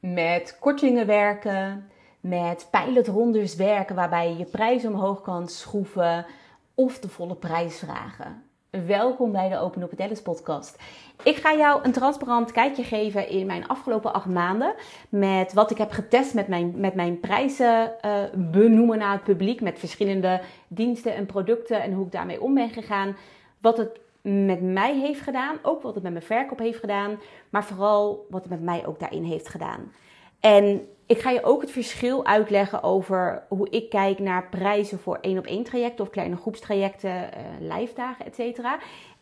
met kortingen werken, met pilotrondes werken waarbij je je prijs omhoog kan schroeven of de volle prijs vragen. Welkom bij de Open Up Dallas podcast. Ik ga jou een transparant kijkje geven in mijn afgelopen acht maanden. Met wat ik heb getest met mijn, met mijn prijzen uh, benoemen naar het publiek. Met verschillende diensten en producten en hoe ik daarmee om ben gegaan. Wat het met mij heeft gedaan. Ook wat het met mijn verkoop heeft gedaan. Maar vooral wat het met mij ook daarin heeft gedaan. En ik ga je ook het verschil uitleggen over hoe ik kijk naar prijzen voor één op één trajecten of kleine groepstrajecten, uh, lijfdagen, et cetera.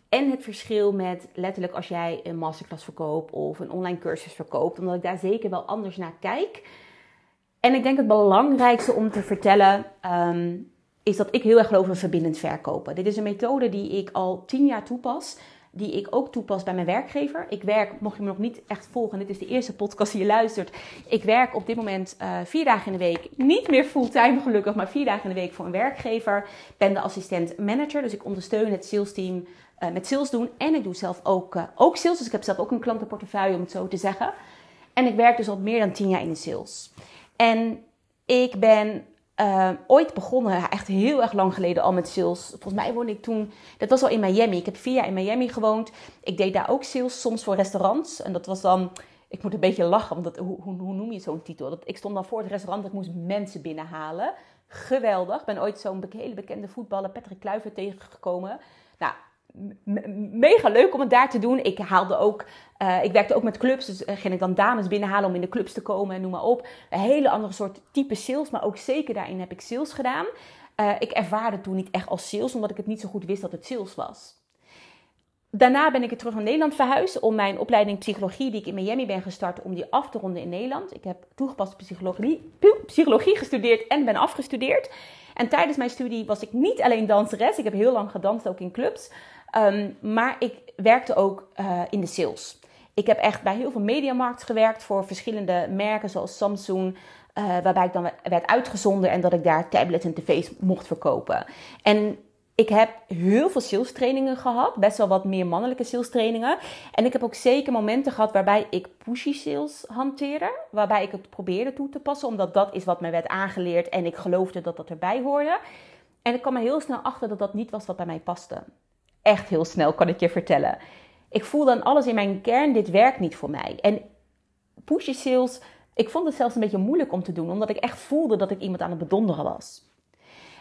En het verschil met letterlijk als jij een masterclass verkoopt of een online cursus verkoopt, omdat ik daar zeker wel anders naar kijk. En ik denk het belangrijkste om te vertellen um, is dat ik heel erg geloof in verbindend verkopen. Dit is een methode die ik al tien jaar toepas die ik ook toepas bij mijn werkgever. Ik werk, mocht je me nog niet echt volgen, dit is de eerste podcast die je luistert. Ik werk op dit moment uh, vier dagen in de week, niet meer fulltime gelukkig, maar vier dagen in de week voor een werkgever. Ben de assistent manager, dus ik ondersteun het sales team uh, met sales doen. En ik doe zelf ook, uh, ook sales, dus ik heb zelf ook een klantenportefeuille om het zo te zeggen. En ik werk dus al meer dan tien jaar in de sales. En ik ben uh, ooit begonnen, echt heel erg lang geleden al met sales. Volgens mij woonde ik toen, dat was al in Miami. Ik heb vier jaar in Miami gewoond. Ik deed daar ook sales, soms voor restaurants. En dat was dan, ik moet een beetje lachen, want hoe, hoe noem je zo'n titel? Dat, ik stond dan voor het restaurant, ik moest mensen binnenhalen. Geweldig. Ik ben ooit zo'n hele bekende voetballer, Patrick Kluivert, tegengekomen. Nou, mega leuk om het daar te doen. Ik haalde ook, uh, ik werkte ook met clubs, dus uh, ging ik dan dames binnenhalen om in de clubs te komen en noem maar op. Een hele andere soort type sales, maar ook zeker daarin heb ik sales gedaan. Uh, ik ervaarde toen niet echt als sales, omdat ik het niet zo goed wist dat het sales was. Daarna ben ik terug naar Nederland verhuisd om mijn opleiding psychologie, die ik in Miami ben gestart, om die af te ronden in Nederland. Ik heb toegepaste psychologie, psychologie gestudeerd en ben afgestudeerd. En tijdens mijn studie was ik niet alleen danseres. Ik heb heel lang gedanst, ook in clubs. Um, maar ik werkte ook uh, in de sales. Ik heb echt bij heel veel mediamarkts gewerkt voor verschillende merken zoals Samsung. Uh, waarbij ik dan werd uitgezonden en dat ik daar tablets en tv's mocht verkopen. En ik heb heel veel sales trainingen gehad, best wel wat meer mannelijke sales trainingen. En ik heb ook zeker momenten gehad waarbij ik pushy sales hanteerde, waarbij ik het probeerde toe te passen, omdat dat is wat mij werd aangeleerd en ik geloofde dat dat erbij hoorde. En ik kwam er heel snel achter dat dat niet was wat bij mij paste. Echt heel snel, kan ik je vertellen. Ik voel dan alles in mijn kern, dit werkt niet voor mij. En pushy sales, ik vond het zelfs een beetje moeilijk om te doen, omdat ik echt voelde dat ik iemand aan het bedonderen was.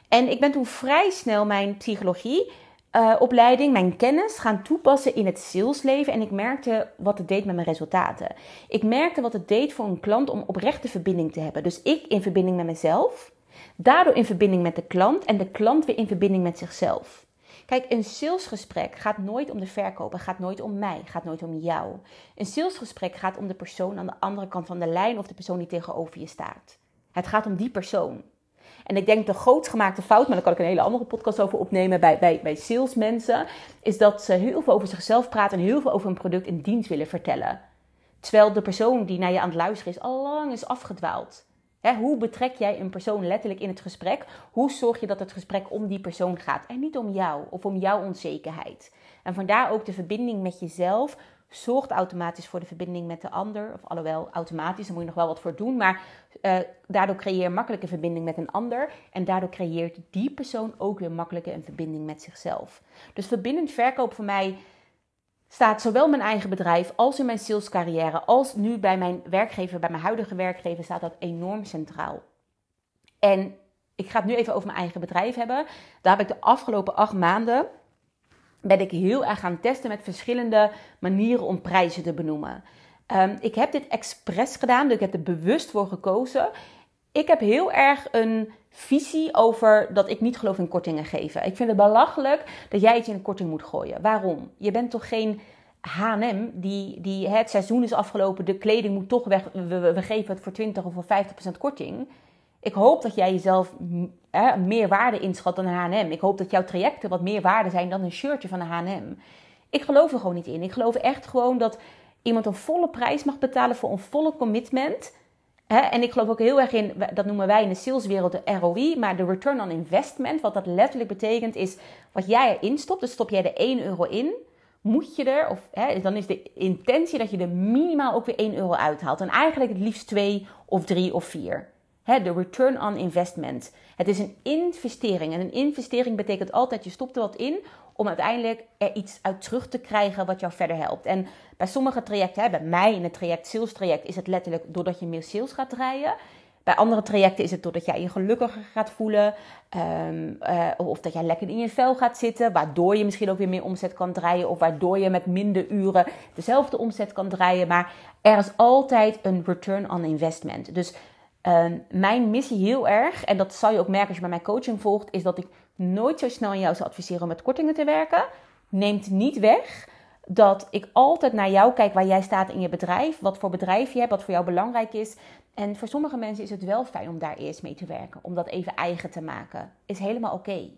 En ik ben toen vrij snel mijn psychologie uh, opleiding, mijn kennis gaan toepassen in het salesleven. En ik merkte wat het deed met mijn resultaten. Ik merkte wat het deed voor een klant om oprechte verbinding te hebben. Dus ik in verbinding met mezelf, daardoor in verbinding met de klant en de klant weer in verbinding met zichzelf. Kijk, een salesgesprek gaat nooit om de verkoper, gaat nooit om mij, gaat nooit om jou. Een salesgesprek gaat om de persoon aan de andere kant van de lijn of de persoon die tegenover je staat. Het gaat om die persoon. En ik denk de grootst gemaakte fout, maar daar kan ik een hele andere podcast over opnemen bij, bij, bij salesmensen, is dat ze heel veel over zichzelf praten en heel veel over een product en dienst willen vertellen. Terwijl de persoon die naar je aan het luisteren is, al lang is afgedwaald. Hoe betrek jij een persoon letterlijk in het gesprek? Hoe zorg je dat het gesprek om die persoon gaat en niet om jou of om jouw onzekerheid? En vandaar ook de verbinding met jezelf zorgt automatisch voor de verbinding met de ander. Of alhoewel automatisch, daar moet je nog wel wat voor doen. Maar uh, daardoor creëer je makkelijke verbinding met een ander. En daardoor creëert die persoon ook weer makkelijke een verbinding met zichzelf. Dus verbindend verkoop voor mij staat zowel mijn eigen bedrijf als in mijn salescarrière. Als nu bij mijn werkgever, bij mijn huidige werkgever, staat dat enorm centraal. En ik ga het nu even over mijn eigen bedrijf hebben. Daar heb ik de afgelopen acht maanden ben ik heel erg gaan testen met verschillende manieren om prijzen te benoemen. Um, ik heb dit expres gedaan, dus ik heb er bewust voor gekozen. Ik heb heel erg een visie over dat ik niet geloof in kortingen geven. Ik vind het belachelijk dat jij iets in een korting moet gooien. Waarom? Je bent toch geen H&M die, die het seizoen is afgelopen, de kleding moet toch weg, we, we geven het voor 20 of voor 50% korting. Ik hoop dat jij jezelf meer waarde inschat dan H&M. Ik hoop dat jouw trajecten wat meer waarde zijn dan een shirtje van een H&M. Ik geloof er gewoon niet in. Ik geloof echt gewoon dat iemand een volle prijs mag betalen voor een volle commitment. En ik geloof ook heel erg in, dat noemen wij in de saleswereld de ROI, maar de return on investment. Wat dat letterlijk betekent is, wat jij erin stopt, dus stop jij er 1 euro in, moet je er, of dan is de intentie dat je er minimaal ook weer 1 euro uithaalt. En eigenlijk het liefst 2 of 3 of 4. Hè, de return on investment. Het is een investering. En een investering betekent altijd, je stopt er wat in om uiteindelijk er iets uit terug te krijgen wat jou verder helpt. En bij sommige trajecten, hè, bij mij in het traject sales traject, is het letterlijk doordat je meer sales gaat draaien. Bij andere trajecten is het doordat jij je gelukkiger gaat voelen. Um, uh, of dat jij lekker in je vel gaat zitten. Waardoor je misschien ook weer meer omzet kan draaien. Of waardoor je met minder uren dezelfde omzet kan draaien. Maar er is altijd een return on investment. Dus um, mijn missie heel erg, en dat zal je ook merken als je bij mijn coaching volgt, is dat ik nooit zo snel aan jou zou adviseren om met kortingen te werken. Neemt niet weg dat ik altijd naar jou kijk waar jij staat in je bedrijf. Wat voor bedrijf je hebt, wat voor jou belangrijk is. En voor sommige mensen is het wel fijn om daar eerst mee te werken. Om dat even eigen te maken. Is helemaal oké.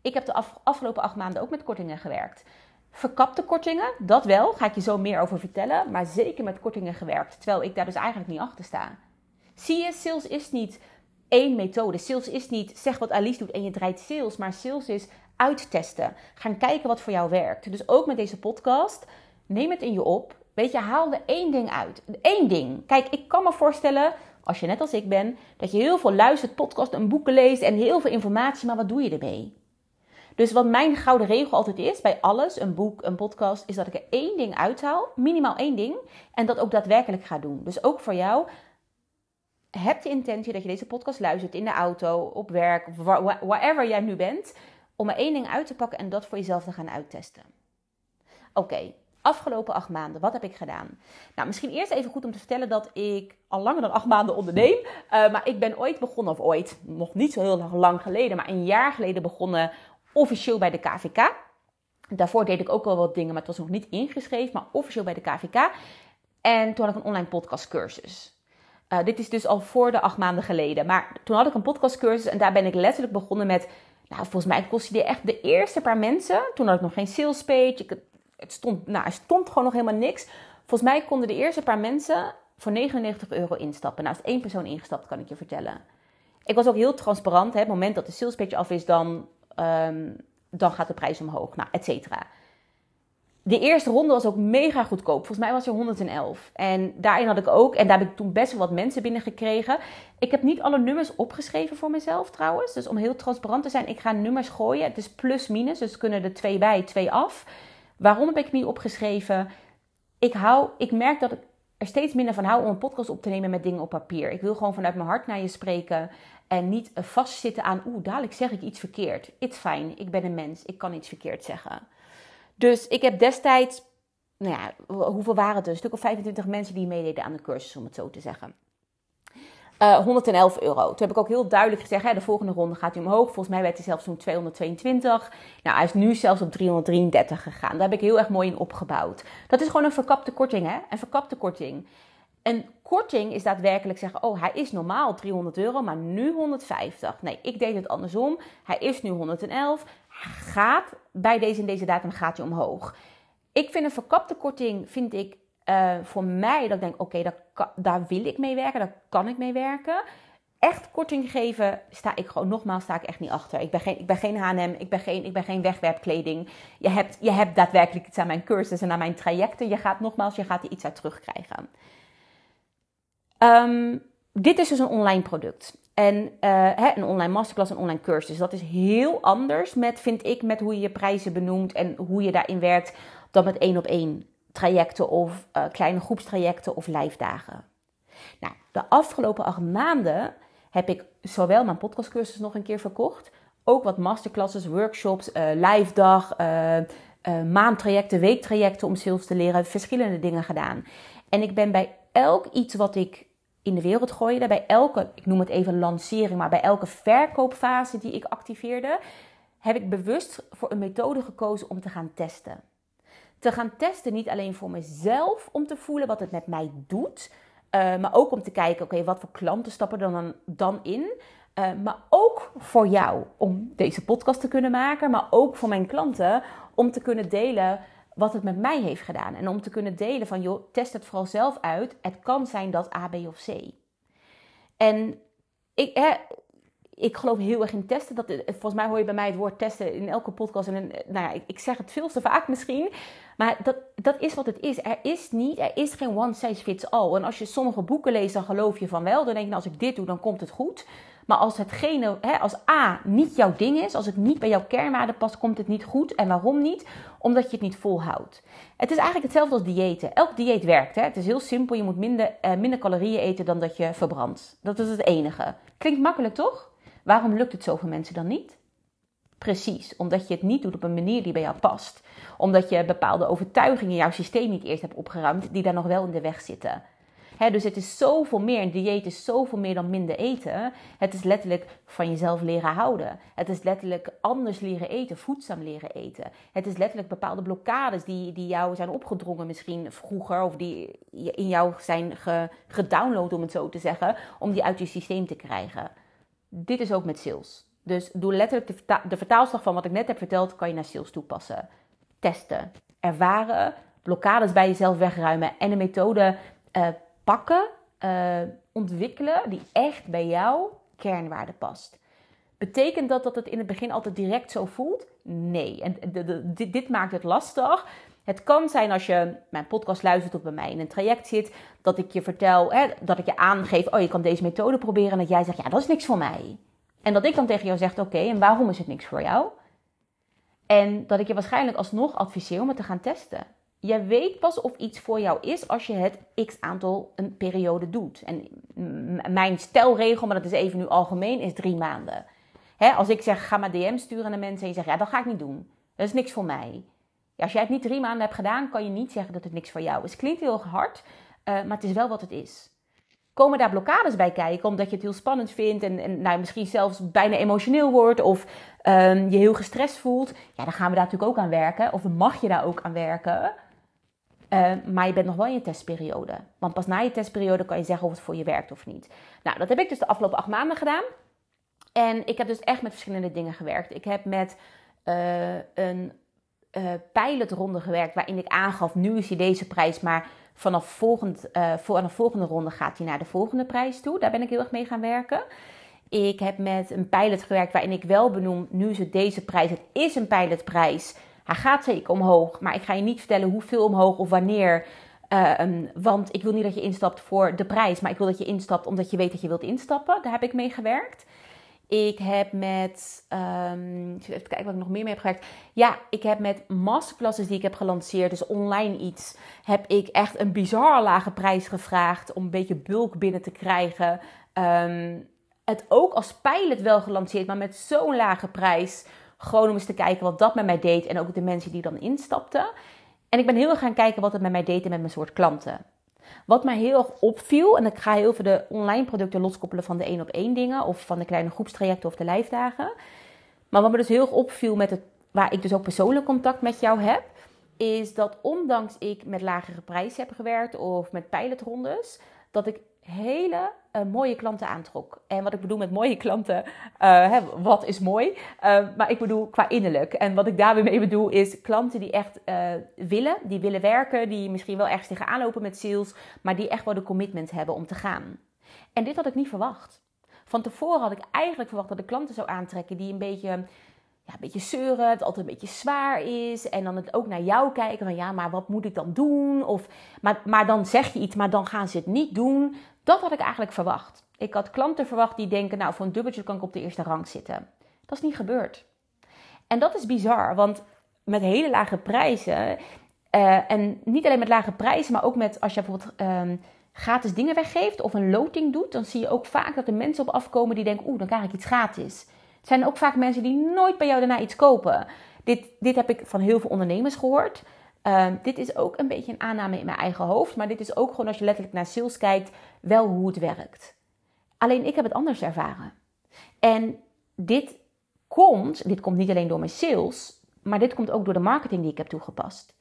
Ik heb de afgelopen acht maanden ook met kortingen gewerkt. Verkapte kortingen, dat wel. Ga ik je zo meer over vertellen. Maar zeker met kortingen gewerkt. Terwijl ik daar dus eigenlijk niet achter sta. Zie je, sales is niet één methode. Sales is niet zeg wat Alice doet en je draait sales. Maar sales is uittesten. Gaan kijken wat voor jou werkt. Dus ook met deze podcast. Neem het in je op. Weet je, haal er één ding uit. Eén ding. Kijk, ik kan me voorstellen, als je net als ik ben, dat je heel veel luistert, podcast en boeken leest en heel veel informatie, maar wat doe je ermee? Dus wat mijn gouden regel altijd is, bij alles, een boek, een podcast, is dat ik er één ding uithaal, minimaal één ding, en dat ook daadwerkelijk ga doen. Dus ook voor jou, heb de intentie dat je deze podcast luistert in de auto, op werk, wherever jij nu bent, om er één ding uit te pakken en dat voor jezelf te gaan uittesten. Oké, afgelopen acht maanden, wat heb ik gedaan? Nou, misschien eerst even goed om te vertellen dat ik al langer dan acht maanden onderneem. Uh, maar ik ben ooit begonnen, of ooit, nog niet zo heel lang geleden, maar een jaar geleden begonnen officieel bij de KVK. Daarvoor deed ik ook al wat dingen, maar het was nog niet ingeschreven, maar officieel bij de KVK. En toen had ik een online podcastcursus. Uh, dit is dus al voor de acht maanden geleden. Maar toen had ik een podcastcursus en daar ben ik letterlijk begonnen met nou, volgens mij kostte die echt de eerste paar mensen. Toen had ik nog geen sales page. het, stond, nou, er stond gewoon nog helemaal niks. Volgens mij konden de eerste paar mensen voor 99 euro instappen. Nou, is één persoon ingestapt, kan ik je vertellen. Ik was ook heel transparant. Hè. Het moment dat de sales page af is, dan, um, dan gaat de prijs omhoog. Nou, et cetera. De eerste ronde was ook mega goedkoop. Volgens mij was er 111. En daarin had ik ook, en daar heb ik toen best wel wat mensen binnengekregen. Ik heb niet alle nummers opgeschreven voor mezelf trouwens. Dus om heel transparant te zijn, ik ga nummers gooien. Het is plus minus, dus kunnen er twee bij, twee af. Waarom heb ik niet opgeschreven? Ik, hou, ik merk dat ik er steeds minder van hou om een podcast op te nemen met dingen op papier. Ik wil gewoon vanuit mijn hart naar je spreken. En niet vastzitten aan, oeh, dadelijk zeg ik iets verkeerd. It's fine, ik ben een mens, ik kan iets verkeerd zeggen. Dus ik heb destijds, nou ja, hoeveel waren het? Een stuk of 25 mensen die meededen aan de cursus, om het zo te zeggen. Uh, eh, 111 euro. Toen heb ik ook heel duidelijk gezegd, hè, de volgende ronde gaat hij omhoog. Volgens mij werd hij zelfs toen 222. Nou, hij is nu zelfs op 333 gegaan. Daar heb ik heel erg mooi in opgebouwd. Dat is gewoon een verkapte korting, hè? Een verkapte korting. Een korting is daadwerkelijk zeggen, oh, hij is normaal 300 euro, maar nu 150. Nee, ik deed het andersom. Hij is nu 111 gaat bij deze en deze datum gaat je omhoog. Ik vind een verkapte korting, vind ik uh, voor mij, dat ik denk, oké, daar wil ik mee werken, daar kan ik mee werken. Echt korting geven, sta ik gewoon, nogmaals, sta ik echt niet achter. Ik ben geen, ik ben geen H&M, ik ben geen, ik ben geen wegwerpkleding. Je hebt, je hebt daadwerkelijk iets aan mijn cursus en aan mijn trajecten. Je gaat, nogmaals, je gaat er iets uit terugkrijgen. Um, dit is dus een online product. En uh, een online masterclass, een online cursus. Dat is heel anders met, vind ik, met hoe je je prijzen benoemt en hoe je daarin werkt dan met één op één trajecten of uh, kleine groepstrajecten of live dagen. Nou, de afgelopen acht maanden heb ik zowel mijn podcastcursus nog een keer verkocht, ook wat masterclasses, workshops, uh, live dag, maandtrajecten, weektrajecten om sales te leren, verschillende dingen gedaan. En ik ben bij elk iets wat ik in de wereld gooide. Bij elke, ik noem het even lancering, maar bij elke verkoopfase die ik activeerde, heb ik bewust voor een methode gekozen om te gaan testen. Te gaan testen niet alleen voor mezelf om te voelen wat het met mij doet, uh, maar ook om te kijken, oké, wat voor klanten stappen dan, dan in? Uh, maar ook voor jou om deze podcast te kunnen maken, maar ook voor mijn klanten om te kunnen delen wat het met mij heeft gedaan. En om te kunnen delen van, joh, test het vooral zelf uit. Het kan zijn dat A, B of C. En ik, hè, ik geloof heel erg in testen. Dat, volgens mij hoor je bij mij het woord testen in elke podcast. En nou ja, ik, ik zeg het veel te vaak misschien. Maar dat, dat is wat het is. Er is niet, er is geen one size fits all. En als je sommige boeken leest, dan geloof je van wel. Dan denk je, nou, als ik dit doe, dan komt het goed. Maar als hetgene, hè, als A niet jouw ding is, als het niet bij jouw kernwaarden past, komt het niet goed. En waarom niet? Omdat je het niet volhoudt. Het is eigenlijk hetzelfde als diëten. Elk dieet werkt. Hè? Het is heel simpel. Je moet minder, eh, minder calorieën eten dan dat je verbrandt. Dat is het enige. Klinkt makkelijk toch? Waarom lukt het zoveel mensen dan niet? Precies, omdat je het niet doet op een manier die bij jou past. Omdat je bepaalde overtuigingen in jouw systeem niet eerst hebt opgeruimd, die daar nog wel in de weg zitten dus het is zoveel meer. Een dieet is zoveel meer dan minder eten. Het is letterlijk van jezelf leren houden. Het is letterlijk anders leren eten, voedzaam leren eten. Het is letterlijk bepaalde blokkades die, die jou zijn opgedrongen misschien vroeger. Of die in jou zijn gedownload, om het zo te zeggen. Om die uit je systeem te krijgen. Dit is ook met sales. Dus doe letterlijk de, vertaalslag van wat ik net heb verteld, kan je naar sales toepassen. Testen, ervaren, blokkades bij jezelf wegruimen en een methode uh, pakken, uh, ontwikkelen die echt bij jouw kernwaarde past. Betekent dat dat het in het begin altijd direct zo voelt? Nee. En dit, dit maakt het lastig. Het kan zijn als je mijn podcast luistert of bij mij in een traject zit, dat ik je vertel, hè, dat ik je aangeef, oh je kan deze methode proberen en dat jij zegt, ja dat is niks voor mij. En dat ik dan tegen jou zeg, oké, en waarom is het niks voor jou? En dat ik je waarschijnlijk alsnog adviseer om het te gaan testen. Je weet pas of iets voor jou is als je het x aantal een periode doet. En mijn stelregel, maar dat is even nu algemeen, is drie maanden. als ik zeg ga maar DM sturen naar mensen en je zegt ja, dat ga ik niet doen. Dat is niks voor mij. Ja, als jij het niet drie maanden hebt gedaan, kan je niet zeggen dat het niks voor jou is. Klinkt heel hard, uh, maar het is wel wat het is. Komen daar blokkades bij kijken omdat je het heel spannend vindt en, en nou, misschien zelfs bijna emotioneel wordt of um, je heel gestrest voelt? Ja, dan gaan we daar natuurlijk ook aan werken. Of mag je daar ook aan werken? Uh, maar je bent nog wel in je testperiode. Want pas na je testperiode kan je zeggen of het voor je werkt of niet. Nou, dat heb ik dus de afgelopen acht maanden gedaan. En ik heb dus echt met verschillende dingen gewerkt. Ik heb met uh, een uh, pilotronde gewerkt waarin ik aangaf, nu is hij deze prijs, maar vanaf, volgend, de volgende ronde gaat hij naar de volgende prijs toe. Daar ben ik heel erg mee gaan werken. Ik heb met een pilot gewerkt waarin ik wel benoem, nu is het deze prijs, het is een pilotprijs. Gaat zeker omhoog, maar ik ga je niet vertellen hoeveel omhoog of wanneer. Ehm, want ik wil niet dat je instapt voor de prijs, maar ik wil dat je instapt omdat je weet dat je wilt instappen. Daar heb ik mee gewerkt. Ik heb met, um, even kijken wat ik nog meer mee heb gewerkt. Ja, ik heb met masterclasses die ik heb gelanceerd, dus online iets, heb ik echt een bizar lage prijs gevraagd om een beetje bulk binnen te krijgen. Ehm, het ook als pilot wel gelanceerd, maar met zo'n lage prijs gewoon om eens te kijken wat dat met mij deed en ook de mensen die dan instapten. En ik ben heel erg gaan kijken wat het met mij deed en met mijn soort klanten. Wat mij heel erg opviel, en ik ga heel veel de online producten loskoppelen van de één op één dingen of van de kleine groepstrajecten of de lijfdagen. Maar wat me dus heel erg opviel met het, waar ik dus ook persoonlijk contact met jou heb, is dat ondanks ik met lagere prijzen heb gewerkt of met pilotrondes, dat ik hele uh, mooie klanten aantrok. En wat ik bedoel met mooie klanten, uh, hè, wat is mooi? Uh, maar ik bedoel qua innerlijk. En wat ik daarmee mee bedoel is klanten die echt willen, die willen werken, die misschien wel ergens tegenaan lopen met sales, maar die echt wel de commitment hebben om te gaan. En dit had ik niet verwacht. Van tevoren had ik eigenlijk verwacht dat de klanten zou aantrekken die een beetje ja, een beetje zeuren, het altijd een beetje zwaar is. En dan het ook naar jou kijken van ja, maar wat moet ik dan doen? Of, maar, maar dan zeg je iets, maar dan gaan ze het niet doen. Dat had ik eigenlijk verwacht. Ik had klanten verwacht die denken, nou voor een dubbeltje kan ik op de eerste rang zitten. Dat is niet gebeurd. En dat is bizar, want met hele lage prijzen, uh, en niet alleen met lage prijzen, maar ook met als je bijvoorbeeld um, gratis dingen weggeeft of een loting doet, dan zie je ook vaak dat er mensen op afkomen die denken, oeh, dan krijg ik iets gratis. Het zijn ook vaak mensen die nooit bij jou daarna iets kopen. Dit, dit heb ik van heel veel ondernemers gehoord. Ehm, dit is ook een beetje een aanname in mijn eigen hoofd. Maar dit is ook gewoon als je letterlijk naar sales kijkt, wel hoe het werkt. Alleen ik heb het anders ervaren. En dit komt, dit komt niet alleen door mijn sales, maar dit komt ook door de marketing die ik heb toegepast.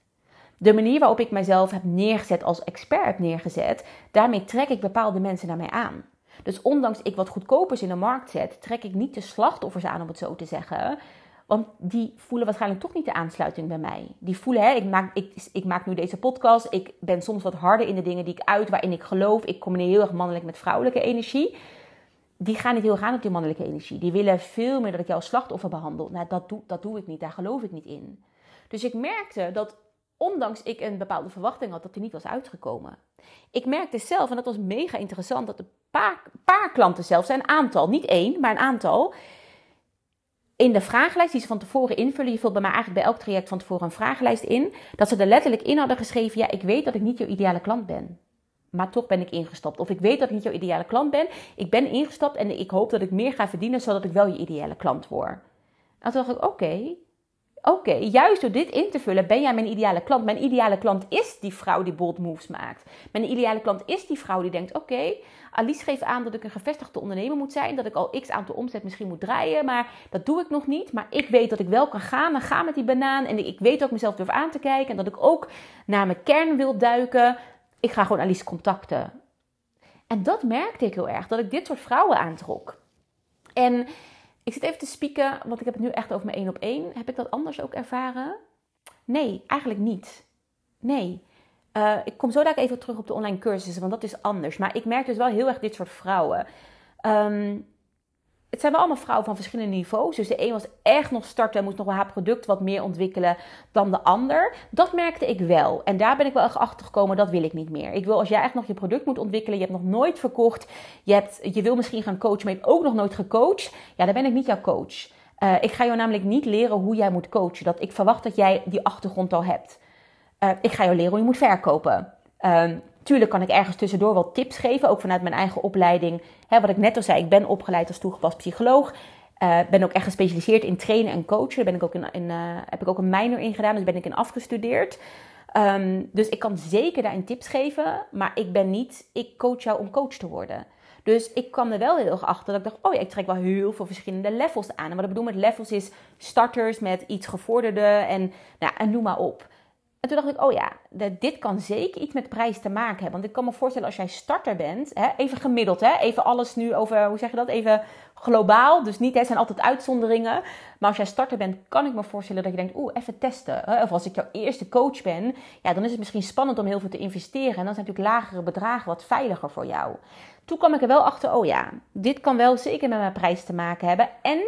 De manier waarop ik mijzelf heb neergezet als expert neergezet, daarmee trek ik bepaalde mensen naar mij aan. Dus ondanks ik wat goedkopers in de markt zet, trek ik niet de slachtoffers aan, om het zo te zeggen. Want die voelen waarschijnlijk toch niet de aansluiting bij mij. Die voelen, hè, ik maak, ik, ik maak nu deze podcast. Ik ben soms wat harder in de dingen die ik uit, waarin ik geloof. Ik combineer heel erg mannelijk met vrouwelijke energie. die gaan niet heel gaan op die mannelijke energie. Die willen veel meer dat ik jou als slachtoffer behandel. Nou, dat doe, dat doe ik niet. Daar geloof ik niet in. Dus ik merkte dat ondanks ik een bepaalde verwachting had, dat die niet was uitgekomen. Ik merkte zelf, en dat was mega interessant, dat een paar, paar klanten zelf zijn, een aantal, niet één, maar een aantal, in de vragenlijst die ze van tevoren invullen, je vult bij mij eigenlijk bij elk traject van tevoren een vragenlijst in, dat ze er letterlijk in hadden geschreven, ja, ik weet dat ik niet jouw ideale klant ben. Maar toch ben ik ingestapt. Of ik weet dat ik niet jouw ideale klant ben. Ik ben ingestapt en ik hoop dat ik meer ga verdienen, zodat ik wel je ideale klant word. En toen dacht ik, oké, Oké, juist door dit in te vullen ben jij mijn ideale klant. Mijn ideale klant is die vrouw die bold moves maakt. Mijn ideale klant is die vrouw die denkt: oké, Alice geeft aan dat ik een gevestigde ondernemer moet zijn. Dat ik al x aantal omzet misschien moet draaien. Maar dat doe ik nog niet. Maar ik weet dat ik wel kan gaan. En ga met die banaan. En ik weet ook mezelf durf aan te kijken. En dat ik ook naar mijn kern wil duiken. Ik ga gewoon Alice contacten. En dat merkte ik heel erg. Dat ik dit soort vrouwen aantrok. En ik zit even te spieken, want ik heb het nu echt over mijn één op één. Heb ik dat anders ook ervaren? Nee, eigenlijk niet. Nee. Uh, ik kom zo dadelijk even terug op de online cursussen, want dat is anders. Maar ik merk dus wel heel erg dit soort vrouwen. Um, het zijn wel allemaal vrouwen van verschillende niveaus. Dus de een was echt nog starten en moest nog wel haar product wat meer ontwikkelen dan de ander. Dat merkte ik wel. En daar ben ik wel echt achter gekomen, dat wil ik niet meer. Ik wil als jij echt nog je product moet ontwikkelen, je hebt nog nooit verkocht, je, hebt, je wil misschien gaan coachen, maar je hebt ook nog nooit gecoacht. Ja, dan ben ik niet jouw coach. Uh, ik ga jou namelijk niet leren hoe jij moet coachen. Dat ik verwacht dat jij die achtergrond al hebt. Uh, ik ga jou leren hoe je moet verkopen. Uh, Tuurlijk kan ik ergens tussendoor wel tips geven, ook vanuit mijn eigen opleiding. Wat ik net al zei, ik ben opgeleid als toegepast psycholoog. Uh, ben ook echt gespecialiseerd in trainen en coachen. Daar ben ik ook in, in uh, heb ik ook een minor in gedaan, dus ben ik in afgestudeerd. Um, dus ik kan zeker daarin tips geven, maar ik ben niet, ik coach jou om coach te worden. Dus ik kwam er wel heel erg achter dat ik dacht, oh ja, ik trek wel heel veel verschillende levels aan. En wat ik bedoel met levels is starters met iets gevorderde en, nou, en noem maar op. En toen dacht ik, oh ja, dit kan zeker iets met prijs te maken hebben. Want ik kan me voorstellen als jij starter bent, hè, even gemiddeld, hè, even alles nu over, hoe zeg je dat, even globaal. Dus niet, het zijn altijd uitzonderingen. Maar als jij starter bent, kan ik me voorstellen dat je denkt, oeh, even testen. Hè? Of als ik jouw eerste coach ben, ja, dan is het misschien spannend om heel veel te investeren. En dan zijn natuurlijk lagere bedragen wat veiliger voor jou. Toen kwam ik er wel achter, oh ja, dit kan wel zeker met mijn prijs te maken hebben. En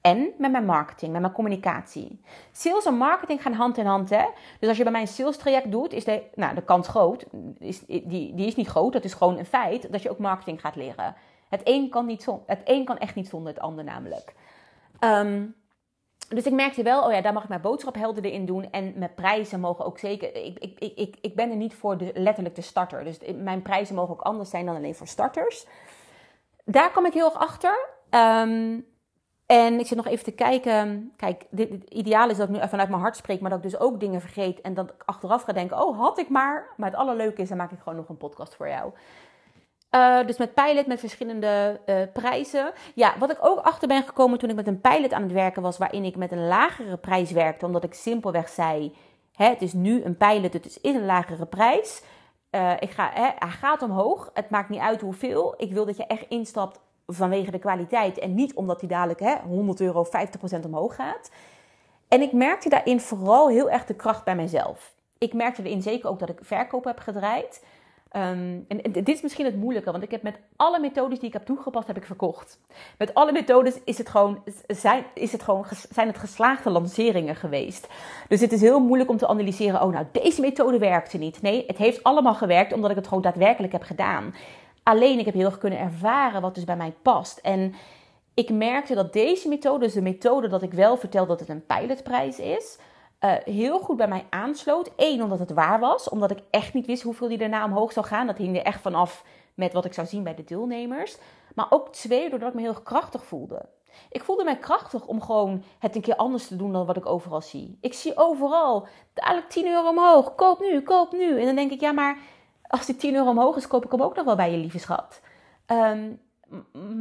en met mijn marketing, met mijn communicatie. Sales en marketing gaan hand in hand. Hè? Dus als je bij mij een sales traject doet, is de, nou, de kans groot. Is, die, die is niet groot, dat is gewoon een feit. Dat je ook marketing gaat leren. Het een kan, niet het een kan echt niet zonder het ander namelijk. Um, dus ik merkte wel, oh ja, daar mag ik mijn boodschap helderder in doen. En mijn prijzen mogen ook zeker. Ik, ik, ik, ik ben er niet voor de, letterlijk de starter. Dus mijn prijzen mogen ook anders zijn dan alleen voor starters. Daar kom ik heel erg achter. Um, en ik zit nog even te kijken. Kijk, het ideaal is dat ik nu vanuit mijn hart spreek, maar dat ik dus ook dingen vergeet. En dat ik achteraf ga denken: oh, had ik maar. Maar het allerleuke is, dan maak ik gewoon nog een podcast voor jou. Uh, dus met pilot, met verschillende uh, prijzen. Ja, wat ik ook achter ben gekomen toen ik met een pilot aan het werken was, waarin ik met een lagere prijs werkte, omdat ik simpelweg zei: het is nu een pilot, het is een lagere prijs. Uh, ik ga, hè, hij gaat omhoog. Het maakt niet uit hoeveel. Ik wil dat je echt instapt vanwege de kwaliteit en niet omdat hij dadelijk hè, 100 euro 50% omhoog gaat. En ik merkte daarin vooral heel erg de kracht bij mezelf. Ik merkte erin zeker ook dat ik verkoop heb gedraaid. Um, en, dit is misschien het moeilijke, want ik heb met alle methodes die ik heb toegepast, heb ik verkocht. Met alle methodes is het gewoon, zijn, is het gewoon, zijn het geslaagde lanceringen geweest. Dus het is heel moeilijk om te analyseren, oh nou, deze methode werkte niet. Nee, het heeft allemaal gewerkt omdat ik het gewoon daadwerkelijk heb gedaan. Alleen ik heb heel erg kunnen ervaren wat dus bij mij past. En ik merkte dat deze methode, dus de methode dat ik wel vertel dat het een pilotprijs is, uh, heel goed bij mij aansloot. Eén, omdat het waar was, omdat ik echt niet wist hoeveel die daarna omhoog zou gaan. Dat hing er echt vanaf met wat ik zou zien bij de deelnemers. Maar ook twee, doordat ik me heel erg krachtig voelde. Ik voelde mij krachtig om gewoon het een keer anders te doen dan wat ik overal zie. Ik zie overal dadelijk 10 euro omhoog. Koop nu, koop nu. En dan denk ik, ja, maar als die 10 euro omhoog is, koop ik hem ook nog wel bij je lieve schat. Um,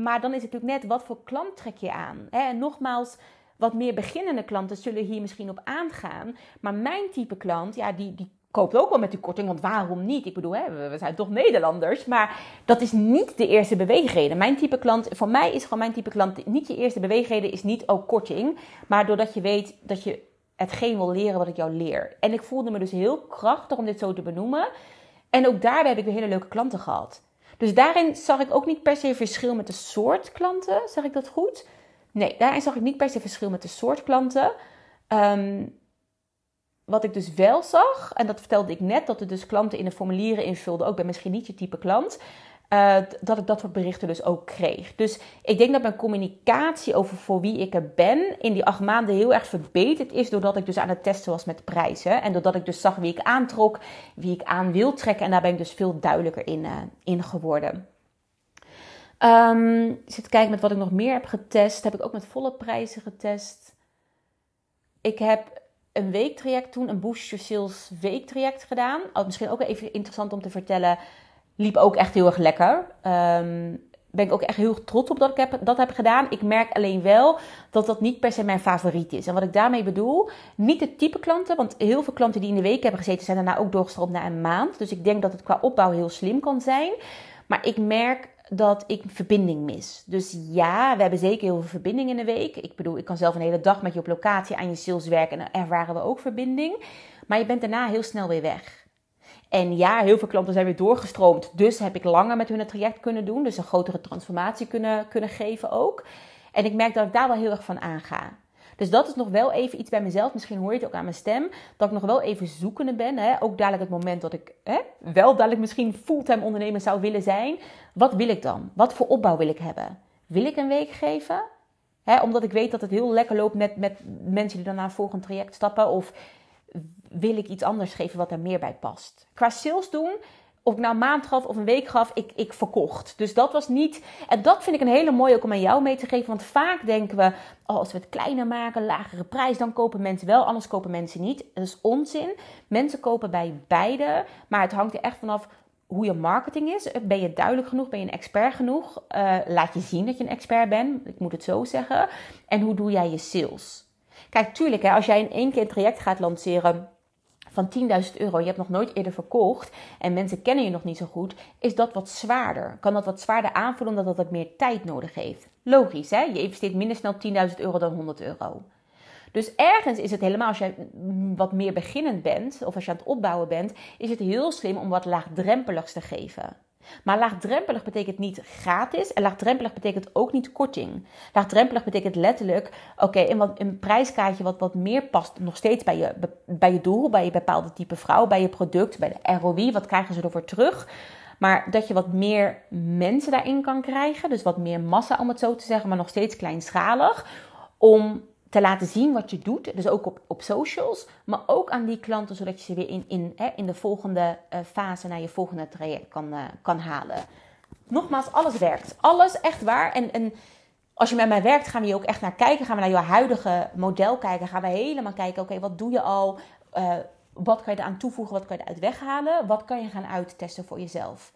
maar dan is het natuurlijk net, wat voor klant trek je aan? Hè? En nogmaals, wat meer beginnende klanten zullen hier misschien op aangaan. Maar mijn type klant, ja, die, die koopt ook wel met die korting. Want waarom niet? Ik bedoel, hè, we zijn toch Nederlanders. Maar dat is niet de eerste beweegreden. Mijn type klant, voor mij is gewoon mijn type klant, niet je eerste beweegreden is niet ook korting. Maar doordat je weet dat je hetgeen wil leren wat ik jou leer. En ik voelde me dus heel krachtig om dit zo te benoemen. En ook daarbij heb ik weer hele leuke klanten gehad. Dus daarin zag ik ook niet per se verschil met de soort klanten. Zeg ik dat goed? Nee, daarin zag ik niet per se verschil met de soort klanten. Ehm, wat ik dus wel zag, en dat vertelde ik net, dat er dus klanten in de formulieren invulden, ook bij misschien niet je type klant. Uh, dat ik dat soort berichten dus ook kreeg. Dus ik denk dat mijn communicatie over voor wie ik er ben in die acht maanden heel erg verbeterd is. Doordat ik dus aan het testen was met prijzen. En doordat ik dus zag wie ik aantrok, wie ik aan wil trekken. En daar ben ik dus veel duidelijker in, uh, in geworden. Um, zit te kijken met wat ik nog meer heb getest. Heb ik ook met volle prijzen getest. Ik heb een weektraject toen, een Boost Your Sales weektraject gedaan. Oh, misschien ook even interessant om te vertellen liep ook echt heel erg lekker. Um, ben ik ook echt heel trots op dat ik heb, dat heb gedaan. Ik merk alleen wel dat dat niet per se mijn favoriet is. En wat ik daarmee bedoel, niet het type klanten. Want heel veel klanten die in de week hebben gezeten zijn daarna ook doorgestroomd naar een maand. Dus ik denk dat het qua opbouw heel slim kan zijn. Maar ik merk dat ik verbinding mis. Dus ja, we hebben zeker heel veel verbinding in de week. Ik bedoel, ik kan zelf een hele dag met je op locatie aan je sales werken en dan ervaren we ook verbinding. Maar je bent daarna heel snel weer weg. En ja, heel veel klanten zijn weer doorgestroomd. Dus heb ik langer met hun het traject kunnen doen. Dus een grotere transformatie kunnen, kunnen geven ook. En ik merk dat ik daar wel heel erg van aanga. Dus dat is nog wel even iets bij mezelf. Misschien hoor je het ook aan mijn stem. Dat ik nog wel even zoekende ben. Hè? Ook dadelijk het moment dat ik hè, wel dadelijk misschien fulltime ondernemer zou willen zijn. Wat wil ik dan? Wat voor opbouw wil ik hebben? Wil ik een week geven? Hè, omdat ik weet dat het heel lekker loopt met, met mensen die een volgend traject stappen. Of wil ik iets anders geven wat er meer bij past. Qua sales doen, of ik nou een maand gaf of een week gaf, ik, ik verkocht. Dus dat was niet. En dat vind ik een hele mooie ook om aan jou mee te geven. Want vaak denken we, oh, als we het kleiner maken, lagere prijs, dan kopen mensen wel, anders kopen mensen niet. Dat is onzin. Mensen kopen bij beide. Maar het hangt er echt vanaf hoe je marketing is. Ben je duidelijk genoeg? Ben je een expert genoeg? Uh, laat je zien dat je een expert bent. Ik moet het zo zeggen. En hoe doe jij je sales? Kijk, tuurlijk, hè, als jij in één keer een traject gaat lanceren van 10.000 euro, je hebt nog nooit eerder verkocht en mensen kennen je nog niet zo goed, is dat wat zwaarder. Kan dat wat zwaarder aanvoelen omdat dat wat meer tijd nodig heeft. Logisch, hè? Je investeert minder snel 10.000 euro dan 100 euro. Dus ergens is het helemaal, als je wat meer beginnend bent, of als je aan het opbouwen bent, is het heel slim om wat laagdrempeligs te geven. Maar laagdrempelig betekent niet gratis en laagdrempelig betekent ook niet korting. Laagdrempelig betekent letterlijk, oké, een, een prijskaartje wat wat meer past nog steeds bij je, bij je doel, bij je bepaalde type vrouw, bij je product, bij de ROI, wat krijgen ze ervoor terug? Maar dat je wat meer mensen daarin kan krijgen, dus wat meer massa om het zo te zeggen, maar nog steeds kleinschalig, om te laten zien wat je doet. Dus ook op, op socials, maar ook aan die klanten, zodat je ze weer in, in, hè, in de volgende uh, fase naar je volgende traject kan, uh, kan halen. Nogmaals, alles werkt. Alles echt waar. En, en als je met mij werkt, gaan we hier ook echt naar kijken. Gaan we naar jouw huidige model kijken. Gaan we helemaal kijken, oké, wat doe je al? Uh, wat kan je eraan toevoegen? Wat kan je eruit weghalen? Wat kan je gaan uittesten voor jezelf?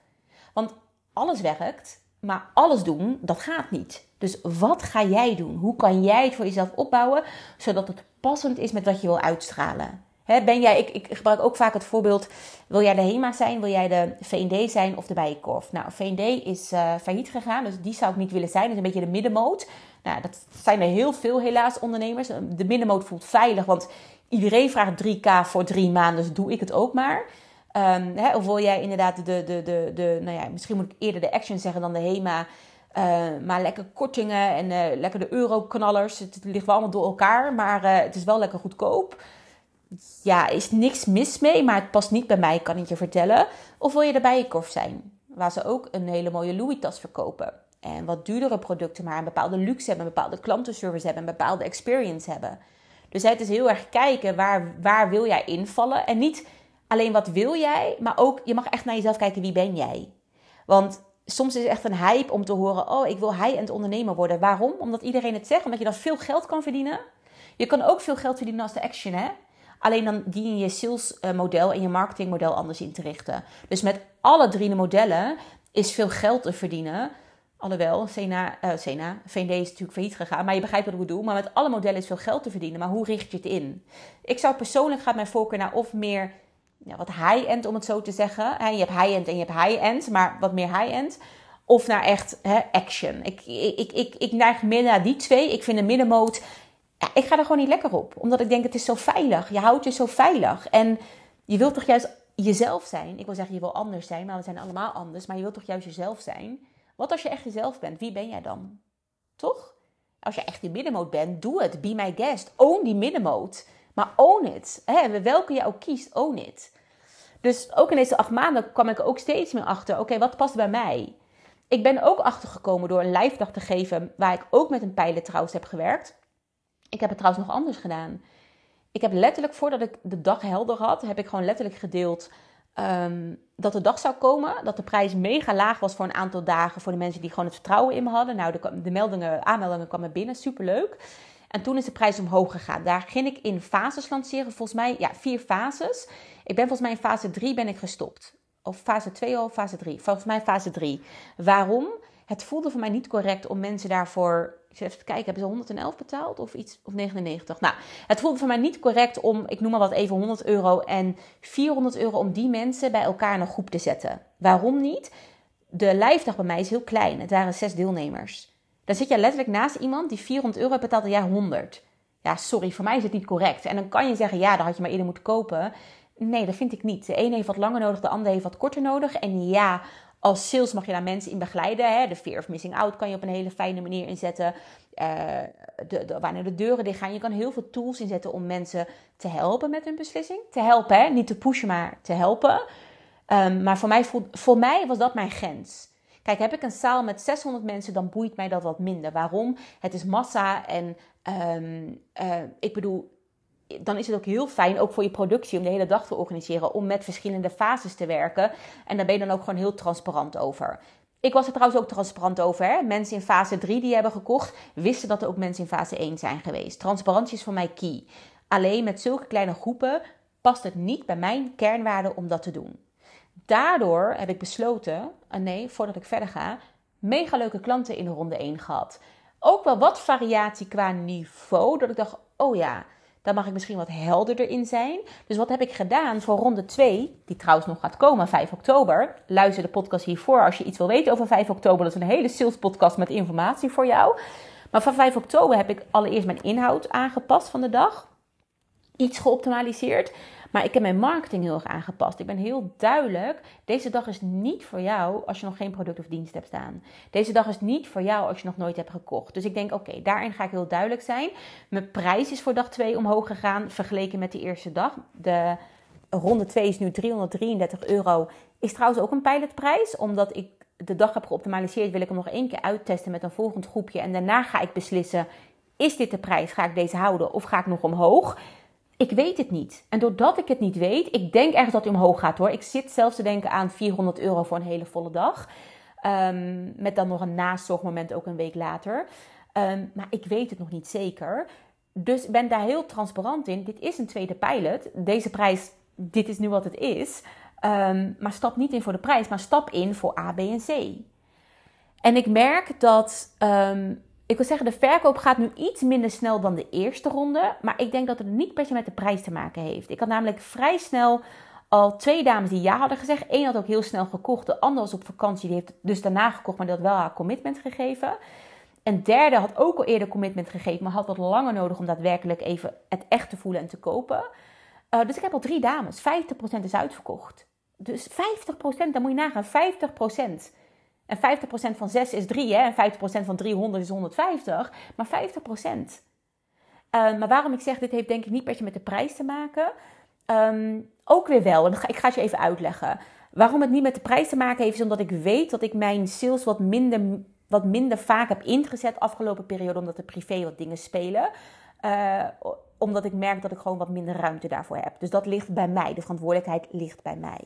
Want alles werkt, maar alles doen, dat gaat niet. Dus wat ga jij doen? Hoe kan jij het voor jezelf opbouwen, zodat het passend is met wat je wil uitstralen? ben jij, ik, ik, gebruik ook vaak het voorbeeld: wil jij de HEMA zijn, wil jij de VND zijn of de Bijenkorf? Nou, VND is uh, failliet gegaan, dus die zou ik niet willen zijn. Dat is een beetje de middenmoot. Nou, dat zijn er heel veel helaas ondernemers. De middenmoot voelt veilig, want iedereen vraagt 3k voor drie maanden, dus doe ik het ook maar. Um, hè, of wil jij inderdaad de, de, de, de, nou ja, misschien moet ik eerder de Action zeggen dan de HEMA. Uh, maar lekker kortingen en uh, lekker de euroknallers. Het, het ligt wel allemaal door elkaar, maar uh, het is wel lekker goedkoop. Ja, is niks mis mee, maar het past niet bij mij, kan ik je vertellen. Of wil je erbij je korf zijn, waar ze ook een hele mooie Louis-tas verkopen. En wat duurdere producten, maar een bepaalde luxe hebben, een bepaalde klantenservice hebben, een bepaalde experience hebben. Dus het is heel erg kijken waar, waar wil jij invallen. En niet alleen wat wil jij, maar ook je mag echt naar jezelf kijken wie ben jij. Want soms is het echt een hype om te horen: oh, ik wil high-end ondernemer worden. Waarom? Omdat iedereen het zegt, omdat je dan veel geld kan verdienen. Je kan ook veel geld verdienen als de action, hè? Alleen dan dien je salesmodel en je marketingmodel anders in te richten. Dus met alle drie de modellen is veel geld te verdienen. Alhoewel, Sena, uh, Sena, VND is natuurlijk failliet gegaan, maar je begrijpt wat ik bedoel. Maar met alle modellen is veel geld te verdienen. Maar hoe richt je het in? Ik zou persoonlijk gaat mijn voorkeur naar of meer ja, wat high-end, om het zo te zeggen. je hebt high-end en je hebt high-end, maar wat meer high-end. Of naar echt action. Ik, ik, ik, ik neig meer naar die twee. Ik vind de middenmoot, ja, ik ga er gewoon niet lekker op. Omdat ik denk, het is zo veilig. Je houdt je zo veilig. En je wilt toch juist jezelf zijn. Ik wil zeggen, je wil anders zijn, maar we zijn allemaal anders. Maar je wilt toch juist jezelf zijn? Wat als je echt jezelf bent? Wie ben jij dan? Toch? Als je echt die middenmoot bent, doe het. Be my guest. Own die middenmoot. Maar own it. Hè, welke je ook kiest, own it. Dus ook in deze acht maanden kwam ik ook steeds meer achter. Oké, wat past bij mij? Ik ben ook achtergekomen door een live dag te geven, waar ik ook met een pijlen trouwens heb gewerkt. Ik heb het trouwens nog anders gedaan. Ik heb letterlijk, voordat ik de dag helder had, heb ik gewoon letterlijk gedeeld um, dat de dag zou komen. Dat de prijs mega laag was voor een aantal dagen voor de mensen die gewoon het vertrouwen in me hadden. Nou, de, de meldingen, aanmeldingen kwamen binnen, superleuk. En toen is de prijs omhoog gegaan. Daar ging ik in fases lanceren. Volgens mij, ja, vier fases. Ik ben volgens mij in fase 3 ben ik gestopt. Of fase 2 of fase 3. Volgens mij fase 3. Waarom? Het voelde voor mij niet correct om mensen daarvoor. Ik even kijken, hebben ze 111 betaald of iets? Of 99? Nou, het voelde voor mij niet correct om, ik noem maar wat even 100 euro en 400 euro om die mensen bij elkaar in een groep te zetten. Waarom niet? De lijfdag bij mij is heel klein. Het waren zes deelnemers. Dan zit je letterlijk naast iemand die 400 euro betaalt en jij 100. Ja, sorry, voor mij is het niet correct. En dan kan je zeggen, ja, dan had je maar eerder moeten kopen. Nee, dat vind ik niet. De ene heeft wat langer nodig, de ander heeft wat korter nodig. En ja, als sales mag je daar mensen in begeleiden. Hè? De fear of missing out kan je op een hele fijne manier inzetten. Uh, de, wanneer de deuren dicht gaan. Je kan heel veel tools inzetten om mensen te helpen met hun beslissing. Te helpen, hè? niet te pushen, maar te helpen. Um, maar voor mij, voor mij was dat mijn grens. Kijk, heb ik een zaal met 600 mensen, dan boeit mij dat wat minder. Waarom? Het is massa en um, uh, ik bedoel, dan is het ook heel fijn, ook voor je productie, om de hele dag te organiseren, om met verschillende fases te werken. En daar ben je dan ook gewoon heel transparant over. Ik was er trouwens ook transparant over. Hè? Mensen in fase 3 die hebben gekocht, wisten dat er ook mensen in fase 1 zijn geweest. Transparantie is voor mij key. Alleen met zulke kleine groepen past het niet bij mijn kernwaarden om dat te doen. Daardoor heb ik besloten, uh, nee, voordat ik verder ga, mega leuke klanten in de ronde 1 gehad. Ook wel wat variatie qua niveau, dat ik dacht, oh ja, dan mag ik misschien wat helderder in zijn. Dus wat heb ik gedaan voor ronde 2, die trouwens nog gaat komen, 5 oktober. Luister de podcast hiervoor als je iets wil weten over 5 oktober. Dat is een hele sales podcast met informatie voor jou. Maar van 5 oktober heb ik allereerst mijn inhoud aangepast van de dag. Iets geoptimaliseerd. Maar ik heb mijn marketing heel erg aangepast. Ik ben heel duidelijk. Deze dag is niet voor jou als je nog geen product of dienst hebt staan. Deze dag is niet voor jou als je nog nooit hebt gekocht. Dus ik denk, oké, daarin ga ik heel duidelijk zijn. Mijn prijs is voor dag 2 omhoog gegaan vergeleken met de eerste dag. De ronde 2 is nu 333 euro. Is trouwens ook een pilotprijs, omdat ik de dag heb geoptimaliseerd, wil ik hem nog één keer uittesten met een volgend groepje. En daarna ga ik beslissen: is dit de prijs? Ga ik deze houden of ga ik nog omhoog? Ik weet het niet. En doordat ik het niet weet, ik denk echt dat hij omhoog gaat hoor. Ik zit zelfs te denken aan 400 euro voor een hele volle dag. Um, met dan nog een nazorgmoment ook een week later. Um, maar ik weet het nog niet zeker. Dus ben daar heel transparant in. Dit is een tweede pilot. Deze prijs, dit is nu wat het is. Um, maar stap niet in voor de prijs, maar stap in voor A, B en C. En ik merk dat ik wil zeggen, de verkoop gaat nu iets minder snel dan de eerste ronde. Maar ik denk dat het niet per se met de prijs te maken heeft. Ik had namelijk vrij snel al twee dames die ja hadden gezegd. Eén had ook heel snel gekocht. De andere was op vakantie. Die heeft dus daarna gekocht, maar die had wel haar commitment gegeven. Een derde had ook al eerder commitment gegeven, maar had wat langer nodig om daadwerkelijk even het echt te voelen en te kopen. Uh, dus ik heb al drie dames. 50% is uitverkocht. Dus 50%, dan moet je nagaan. 50%. En 50% van 6 is 3, hè? en 50% van 300 is 150, maar 50%. Uh, maar waarom ik zeg, dit heeft denk ik niet per se met de prijs te maken. Um, ook weer wel, ik ga het je even uitleggen. Waarom het niet met de prijs te maken heeft, is omdat ik weet dat ik mijn sales wat minder, wat minder vaak heb ingezet afgelopen periode, omdat er privé wat dingen spelen. Uh, omdat ik merk dat ik gewoon wat minder ruimte daarvoor heb. Dus dat ligt bij mij. De verantwoordelijkheid ligt bij mij.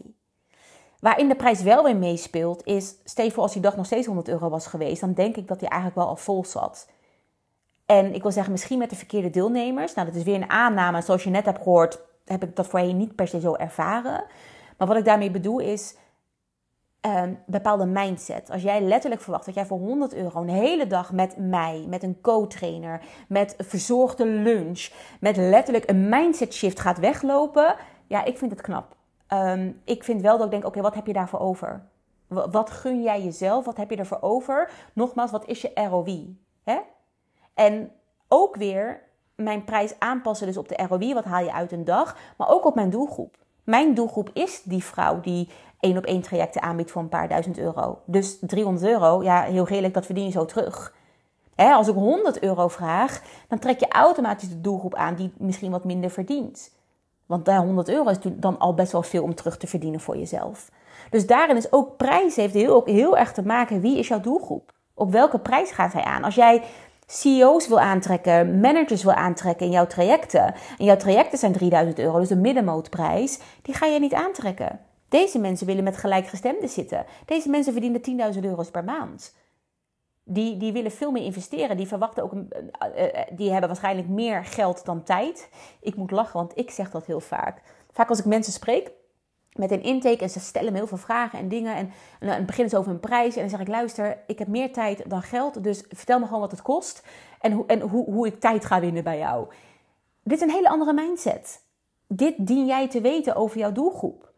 Waarin de prijs wel weer meespeelt, is, stel als die dag nog steeds 100 euro was geweest, dan denk ik dat die eigenlijk wel al vol zat. En ik wil zeggen, misschien met de verkeerde deelnemers. Nou, dat is weer een aanname. Zoals je net hebt gehoord, heb ik dat voorheen niet per se zo ervaren. Maar wat ik daarmee bedoel is een bepaalde mindset. Als jij letterlijk verwacht dat jij voor 100 euro een hele dag met mij, met een co-trainer, met verzorgde lunch, met letterlijk een mindset shift gaat weglopen. Ja, ik vind het knap. Um, ik vind wel dat ik denk, oké, wat heb je daarvoor over? Wat gun jij jezelf? Wat heb je ervoor over? Nogmaals, wat is je ROI? Hè? En ook weer mijn prijs aanpassen dus op de ROI. Wat haal je uit een dag? Maar ook op mijn doelgroep. Mijn doelgroep is die vrouw die één op één trajecten aanbiedt voor een paar duizend euro. Dus 300 euro, ja, heel redelijk, dat verdien je zo terug. als ik 100 euro vraag, dan trek je automatisch de doelgroep aan die misschien wat minder verdient. Want 100 euro is dan al best wel veel om terug te verdienen voor jezelf. Dus daarin is ook prijs heeft heel, heel erg te maken. Wie is jouw doelgroep? Op welke prijs gaat hij aan? Als jij CEO's wil aantrekken, managers wil aantrekken in jouw trajecten. En jouw trajecten zijn 3000 euro, dus de middenmootprijs. Die ga je niet aantrekken. Deze mensen willen met gelijkgestemden zitten. Deze mensen verdienen 10.000 euro's per maand. Die, die willen veel meer investeren. Die verwachten ook, een, eh, eh, die hebben waarschijnlijk meer geld dan tijd. Ik moet lachen, want ik zeg dat heel vaak. Vaak als ik mensen spreek met een intake en ze stellen me heel veel vragen en dingen. En, en dan beginnen ze over een prijs. En dan zeg ik: luister, ik heb meer tijd dan geld. Dus vertel me gewoon wat het kost. En, hoe, en hoe, hoe ik tijd ga winnen bij jou. Dit is een hele andere mindset. Dit dien jij te weten over jouw doelgroep.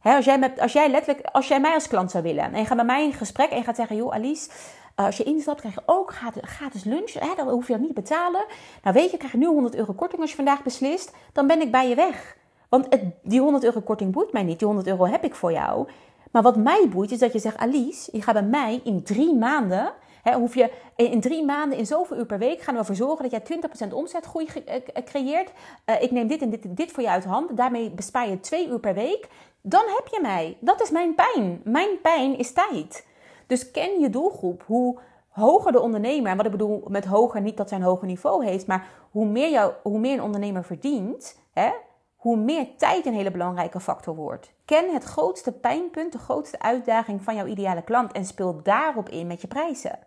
als, jij als jij letterlijk, als jij mij als klant zou willen en je gaat met mij in gesprek en je gaat zeggen: joh, Alice, eh, als je instapt, krijg je ook gratis lunch. Hè? Dan hoef je dat niet te betalen. Nou weet je, krijg je nu 100 euro korting als je vandaag beslist. Dan ben ik bij je weg. Want het, die 100 euro korting boeit mij niet. Die 100 euro heb ik voor jou. Maar wat mij boeit is dat je zegt, Alice, je gaat bij mij in drie maanden... Hoef je in drie maanden, in zoveel uur per week, gaan we ervoor zorgen dat jij 20% omzetgroei eh, creëert. Uh, ik neem dit en dit dit voor je uit de hand. Daarmee bespaar je twee uur per week. Dan heb je mij. Dat is mijn pijn. Mijn pijn is tijd. Dus ken je doelgroep. Hoe hoger de ondernemer, en wat ik bedoel met hoger, niet dat zij een hoger niveau heeft, maar hoe meer, jou, hoe meer een ondernemer verdient, hè, hoe meer tijd een hele belangrijke factor wordt. Ken het grootste pijnpunt, de grootste uitdaging van jouw ideale klant en speel daarop in met je prijzen.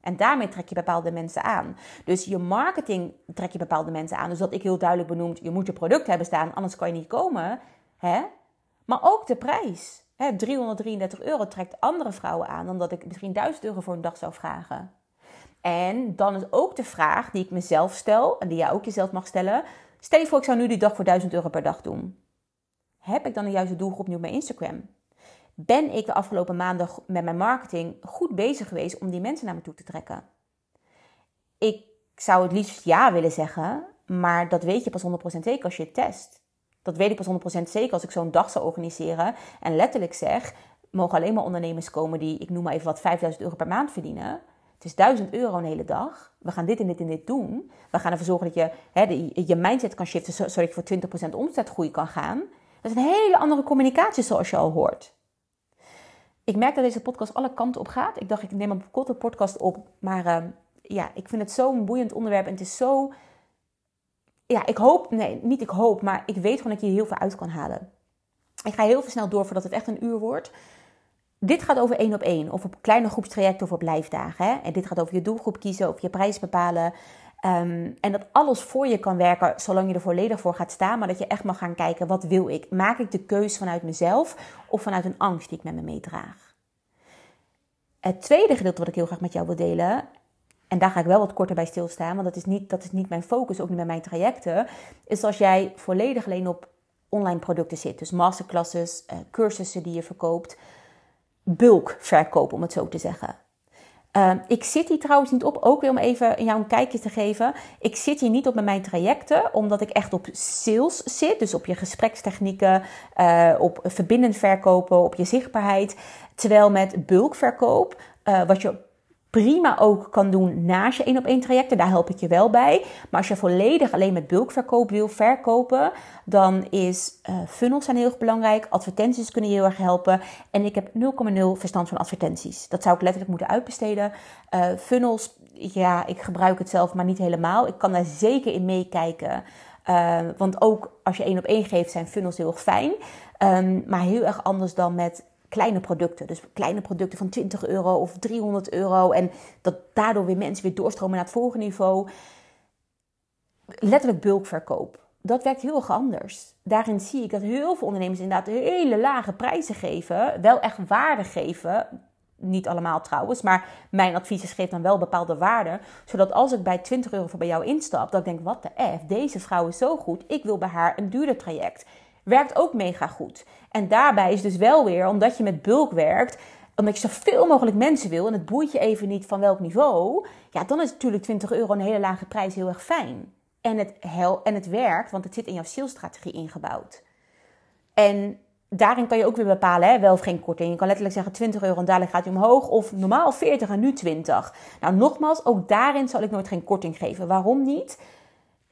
En daarmee trek je bepaalde mensen aan. Dus je marketing trek je bepaalde mensen aan. Dus dat ik heel duidelijk benoemd, je moet je product hebben staan, anders kan je niet komen. Hè? Maar ook de prijs. 333 euro trekt andere vrouwen aan dan dat ik misschien 1000 euro voor een dag zou vragen. En dan is ook de vraag die ik mezelf stel en die jij ook jezelf mag stellen. Stel je voor, ik zou nu die dag voor 1000 euro per dag doen. Heb ik dan de juiste doelgroep nu op mijn Instagram? Ben ik de afgelopen maanden met mijn marketing goed bezig geweest om die mensen naar me toe te trekken? Ik zou het liefst ja willen zeggen, maar dat weet je pas 100% zeker als je het test. Dat weet ik pas 100% zeker als ik zo'n dag zou organiseren. En letterlijk zeg, mogen alleen maar ondernemers komen die, ik noem maar even wat, 5000 euro per maand verdienen. Het is 1000 euro een hele dag. We gaan dit en dit en dit doen. We gaan ervoor zorgen dat je hè, je mindset kan shiften, zodat je voor 20% omzetgroei kan gaan. Dat is een hele andere communicatie zoals je al hoort. Ik merk dat deze podcast alle kanten op gaat. Ik dacht, ik neem een korte podcast op. Maar uh, ja, ik vind het zo'n boeiend onderwerp. En het is zo ja, ik hoop, nee, niet ik hoop, maar ik weet gewoon dat je hier heel veel uit kan halen. Ik ga heel veel snel door voordat het echt een uur wordt. Dit gaat over één op één, of op kleine groepstrajecten of op lijfdagen. Hè? En dit gaat over je doelgroep kiezen, of je prijs bepalen. Ehm, en dat alles voor je kan werken, zolang je er volledig voor gaat staan. Maar dat je echt mag gaan kijken, wat wil ik? Maak ik de keus vanuit mezelf of vanuit een angst die ik met me meedraag? Het tweede gedeelte wat ik heel graag met jou wil delen, en daar ga ik wel wat korter bij stilstaan, want dat is niet, dat is niet mijn focus, ook niet bij mijn trajecten, is als jij volledig alleen op online producten zit. Dus masterclasses, uh, cursussen die je verkoopt, bulk verkoop om het zo te zeggen. Ehm, ik zit hier trouwens niet op, ook weer om even jou een kijkje te geven. Ik zit hier niet op met mijn trajecten, omdat ik echt op sales zit. Dus op je gesprekstechnieken, uh, op verbindend verkopen, op je zichtbaarheid. Terwijl met bulkverkoop, uh, wat je prima ook kan doen naast je één op één trajecten. Daar help ik je wel bij. Maar als je volledig alleen met bulkverkoop wil verkopen, dan is uh, funnels zijn heel erg belangrijk. Advertenties kunnen je heel erg helpen. En ik heb 0,0 verstand van advertenties. Dat zou ik letterlijk moeten uitbesteden. Uh, funnels, ja, ik gebruik het zelf, maar niet helemaal. Ik kan daar zeker in meekijken. Uh, want ook als je één op één geeft, zijn funnels heel erg fijn. Um, maar heel erg anders dan met kleine producten. Dus kleine producten van 20 euro of 300 euro. En dat daardoor weer mensen weer doorstromen naar het volgende niveau. Letterlijk bulkverkoop. Dat werkt heel erg anders. Daarin zie ik dat heel veel ondernemers inderdaad hele lage prijzen geven. Wel echt waarde geven. Niet allemaal trouwens, maar mijn advies is geef dan wel bepaalde waarde. Zodat als ik bij 20 euro voor bij jou instap, dat ik denk, wat de F, deze vrouw is zo goed. Ik wil bij haar een duurder traject. Werkt ook mega goed. En daarbij is dus wel weer, omdat je met bulk werkt, omdat je zoveel mogelijk mensen wil en het boeit je even niet van welk niveau, ja, dan is natuurlijk 20 euro een hele lage prijs heel erg fijn. En het, hel, en het werkt, want het zit in jouw salesstrategie ingebouwd. En daarin kan je ook weer bepalen, hè, wel of geen korting. Je kan letterlijk zeggen 20 euro en dadelijk gaat hij omhoog. Of normaal 40 en nu 20. Nou, nogmaals, ook daarin zal ik nooit geen korting geven. Waarom niet?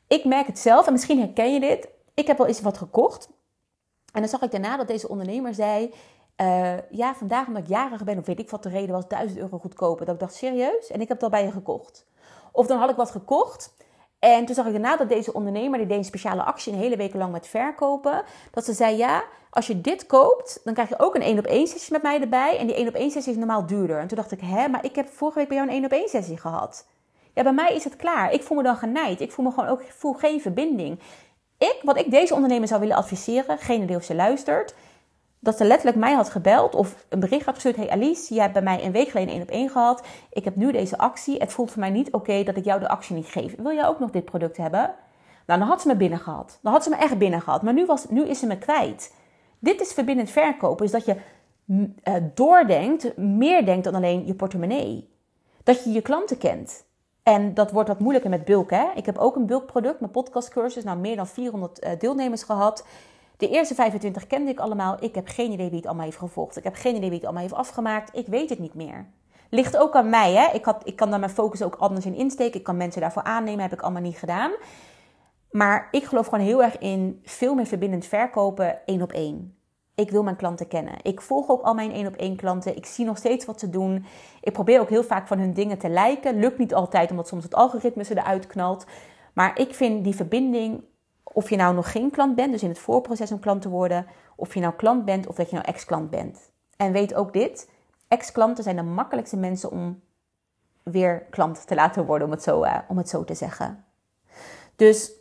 Ik merk het zelf, en misschien herken je dit. Ik heb wel eens wat gekocht. En dan zag ik daarna dat deze ondernemer zei... Uh, ja, vandaag omdat ik jarig ben, of weet ik wat de reden was, 1000 euro goedkoper. Dat ik dacht, serieus? En ik heb al bij je gekocht. Of dan had ik wat gekocht en toen zag ik daarna dat deze ondernemer, die deed een speciale actie een hele week lang met verkopen. Dat ze zei, ja, als je dit koopt, dan krijg je ook een 1 op 1 sessie met mij erbij. En die 1 op 1 sessie is normaal duurder. En toen dacht ik, hè, maar ik heb vorige week bij jou een 1 op 1 sessie gehad. Ja, bij mij is het klaar. Ik voel me dan genaaid. Ik voel me gewoon ook, voel geen verbinding. Ik, wat ik deze ondernemer zou willen adviseren, geen idee ze luistert, dat ze letterlijk mij had gebeld of een bericht had gestuurd. Hey Alice, jij hebt bij mij een week geleden één op één gehad. Ik heb nu deze actie. Het voelt voor mij niet oké dat ik jou de actie niet geef. Wil jij ook nog dit product hebben? Nou, dan had ze me binnen gehad. Dan had ze me echt binnen gehad. Maar nu, was, nu is ze me kwijt. Dit is verbindend verkopen. Is dat je uh, doordenkt, meer denkt dan alleen je portemonnee. Dat je je klanten kent. En dat wordt wat moeilijker met bulk. Hè? Ik heb ook een bulkproduct, mijn podcastcursus. Nou, meer dan 400 uh, eh, deelnemers gehad. De eerste 25 kende ik allemaal. Ik heb geen idee wie het allemaal heeft gevolgd. Ik heb geen idee wie het allemaal heeft afgemaakt. Ik weet het niet meer. Ligt ook aan mij. Hè? Ik, had, ik kan daar mijn focus ook anders in insteken. Ik kan mensen daarvoor aannemen. Heb ik allemaal niet gedaan. Maar ik geloof gewoon heel erg in veel meer verbindend verkopen één op één. Ik wil mijn klanten kennen. Ik volg ook al mijn één op één klanten. Ik zie nog steeds wat ze doen. Ik probeer ook heel vaak van hun dingen te lijken. Lukt niet altijd, omdat soms het algoritme ze eruit knalt. Maar ik vind die verbinding of je nou nog geen klant bent, dus in het voorproces om klant te worden, of je nou klant bent of dat je nou ex-klant bent. En weet ook dit: ex-klanten zijn de makkelijkste mensen om weer klant te laten worden, om het zo, uh, om het zo te zeggen. Dus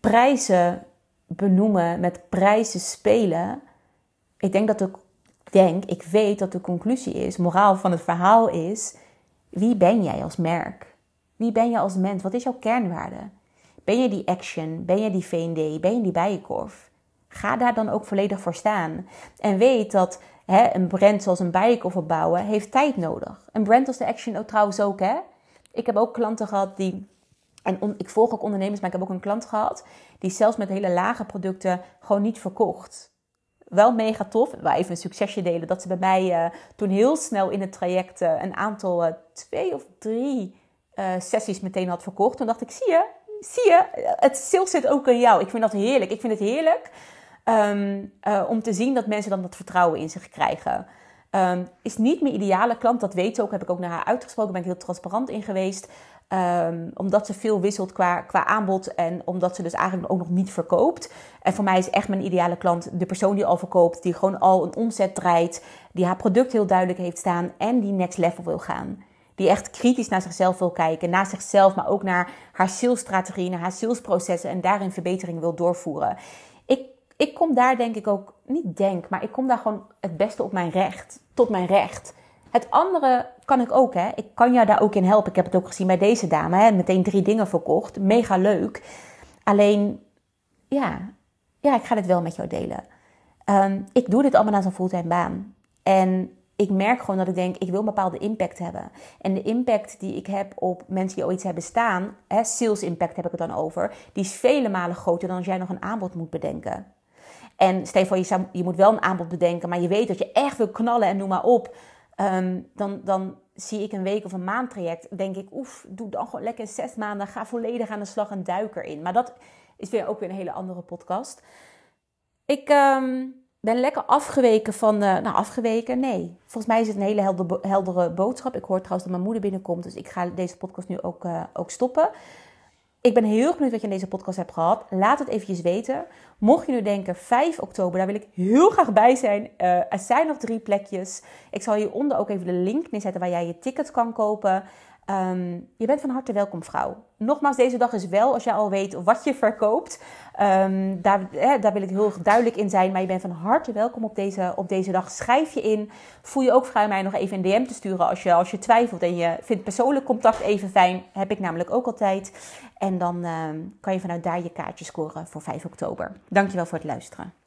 prijzen benoemen, met prijzen spelen. Ik denk dat de, denk, ik weet dat de conclusie is, moraal van het verhaal is: wie ben jij als merk? Wie ben je als mens? Wat is jouw kernwaarde? Ben je die action? Ben je die V&D? Ben je die bijenkorf? Ga daar dan ook volledig voor staan. En weet dat hè, een brand zoals een bijenkorf opbouwen heeft tijd nodig. Een brand als de action ook trouwens ook. Hè? Ik heb ook klanten gehad die... En ik volg ook ondernemers, maar ik heb ook een klant gehad... die zelfs met hele lage producten gewoon niet verkocht wel mega tof. Wil even een succesje delen. Dat ze bij mij uh, toen heel snel in het traject uh, een aantal, uh, twee of drie sessies meteen had verkocht. Toen dacht ik, zie je, zie je, het sales zit ook in jou. Ik vind dat heerlijk. Ik vind het heerlijk uh, om te zien dat mensen dan dat vertrouwen in zich krijgen. Um, is niet mijn ideale klant, dat weet ze ook. Heb ik ook naar haar uitgesproken, ben ik heel transparant in geweest. Um, omdat ze veel wisselt qua, qua aanbod en omdat ze dus eigenlijk ook nog niet verkoopt. En voor mij is echt mijn ideale klant de persoon die al verkoopt, die gewoon al een omzet draait, die haar product heel duidelijk heeft staan en die next level wil gaan. Die echt kritisch naar zichzelf wil kijken. Naar zichzelf, maar ook naar haar salesstrategie, naar haar salesprocessen. En daarin verbetering wil doorvoeren. Ik, ik kom daar denk ik ook, niet denk, maar ik kom daar gewoon het beste op mijn recht. Tot mijn recht. Het andere kan ik ook, hè. Ik kan jou daar ook in helpen. Ik heb het ook gezien bij deze dame, hè. Meteen drie dingen verkocht. Mega leuk. Alleen, ja, ja ik ga dit wel met jou delen. Um, ik doe dit allemaal naast een fulltime baan. En ik merk gewoon dat ik denk, ik wil een bepaalde impact hebben. En de impact die ik heb op mensen die ooit hebben staan, hè, sales impact heb ik het dan over, die is vele malen groter dan als jij nog een aanbod moet bedenken. En stel je je moet wel een aanbod bedenken, maar je weet dat je echt wil knallen en noem maar op. Um, dan, dan zie ik een week of een maand traject, denk ik, oef, doe dan gewoon lekker zes maanden, ga volledig aan de slag en duik erin. Maar dat is weer ook weer een hele andere podcast. Ik... Um, ben lekker afgeweken van, uh, nou afgeweken, nee. Volgens mij is het een hele heldere boodschap. Ik hoor trouwens dat mijn moeder binnenkomt, dus ik ga deze podcast nu ook, uh, ook stoppen. Ik ben heel benieuwd wat je in deze podcast hebt gehad. Laat het eventjes weten. Mocht je nu denken, 5 oktober, daar wil ik heel graag bij zijn. Uh, er zijn nog drie plekjes. Ik zal hieronder ook even de link neerzetten waar jij je ticket kan kopen. Um, je bent van harte welkom, vrouw. Nogmaals, deze dag is wel als je al weet wat je verkoopt. Um, daar, daar wil ik heel duidelijk in zijn. Maar je bent van harte welkom op deze, op deze dag. Schrijf je in. Voel je ook vrij mij nog even een DM te sturen als je, als je twijfelt. En je vindt persoonlijk contact even fijn. Heb ik namelijk ook altijd. En dan um, kan je vanuit daar je kaartje scoren voor 5 oktober. Dankjewel voor het luisteren.